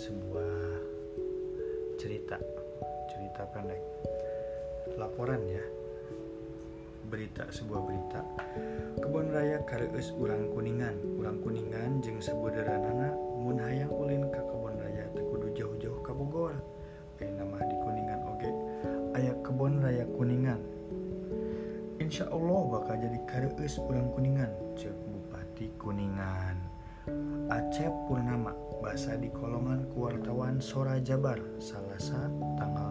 sebuah cerita cerita pendek. Laporan ya. Berita sebuah berita. Kebun raya Kareus urang kuningan. Urang kuningan jeng sebuderanana mun hayang ulin ke kebun raya tekudu jauh-jauh ke Bogor. Nama di kuningan oge. Aya kebun raya kuningan. Insya Allah bakal jadi Kareus urang Kuningan Acep Purnama, bahasa di kolongan kewartawan Sora Jabar, Salasa, tanggal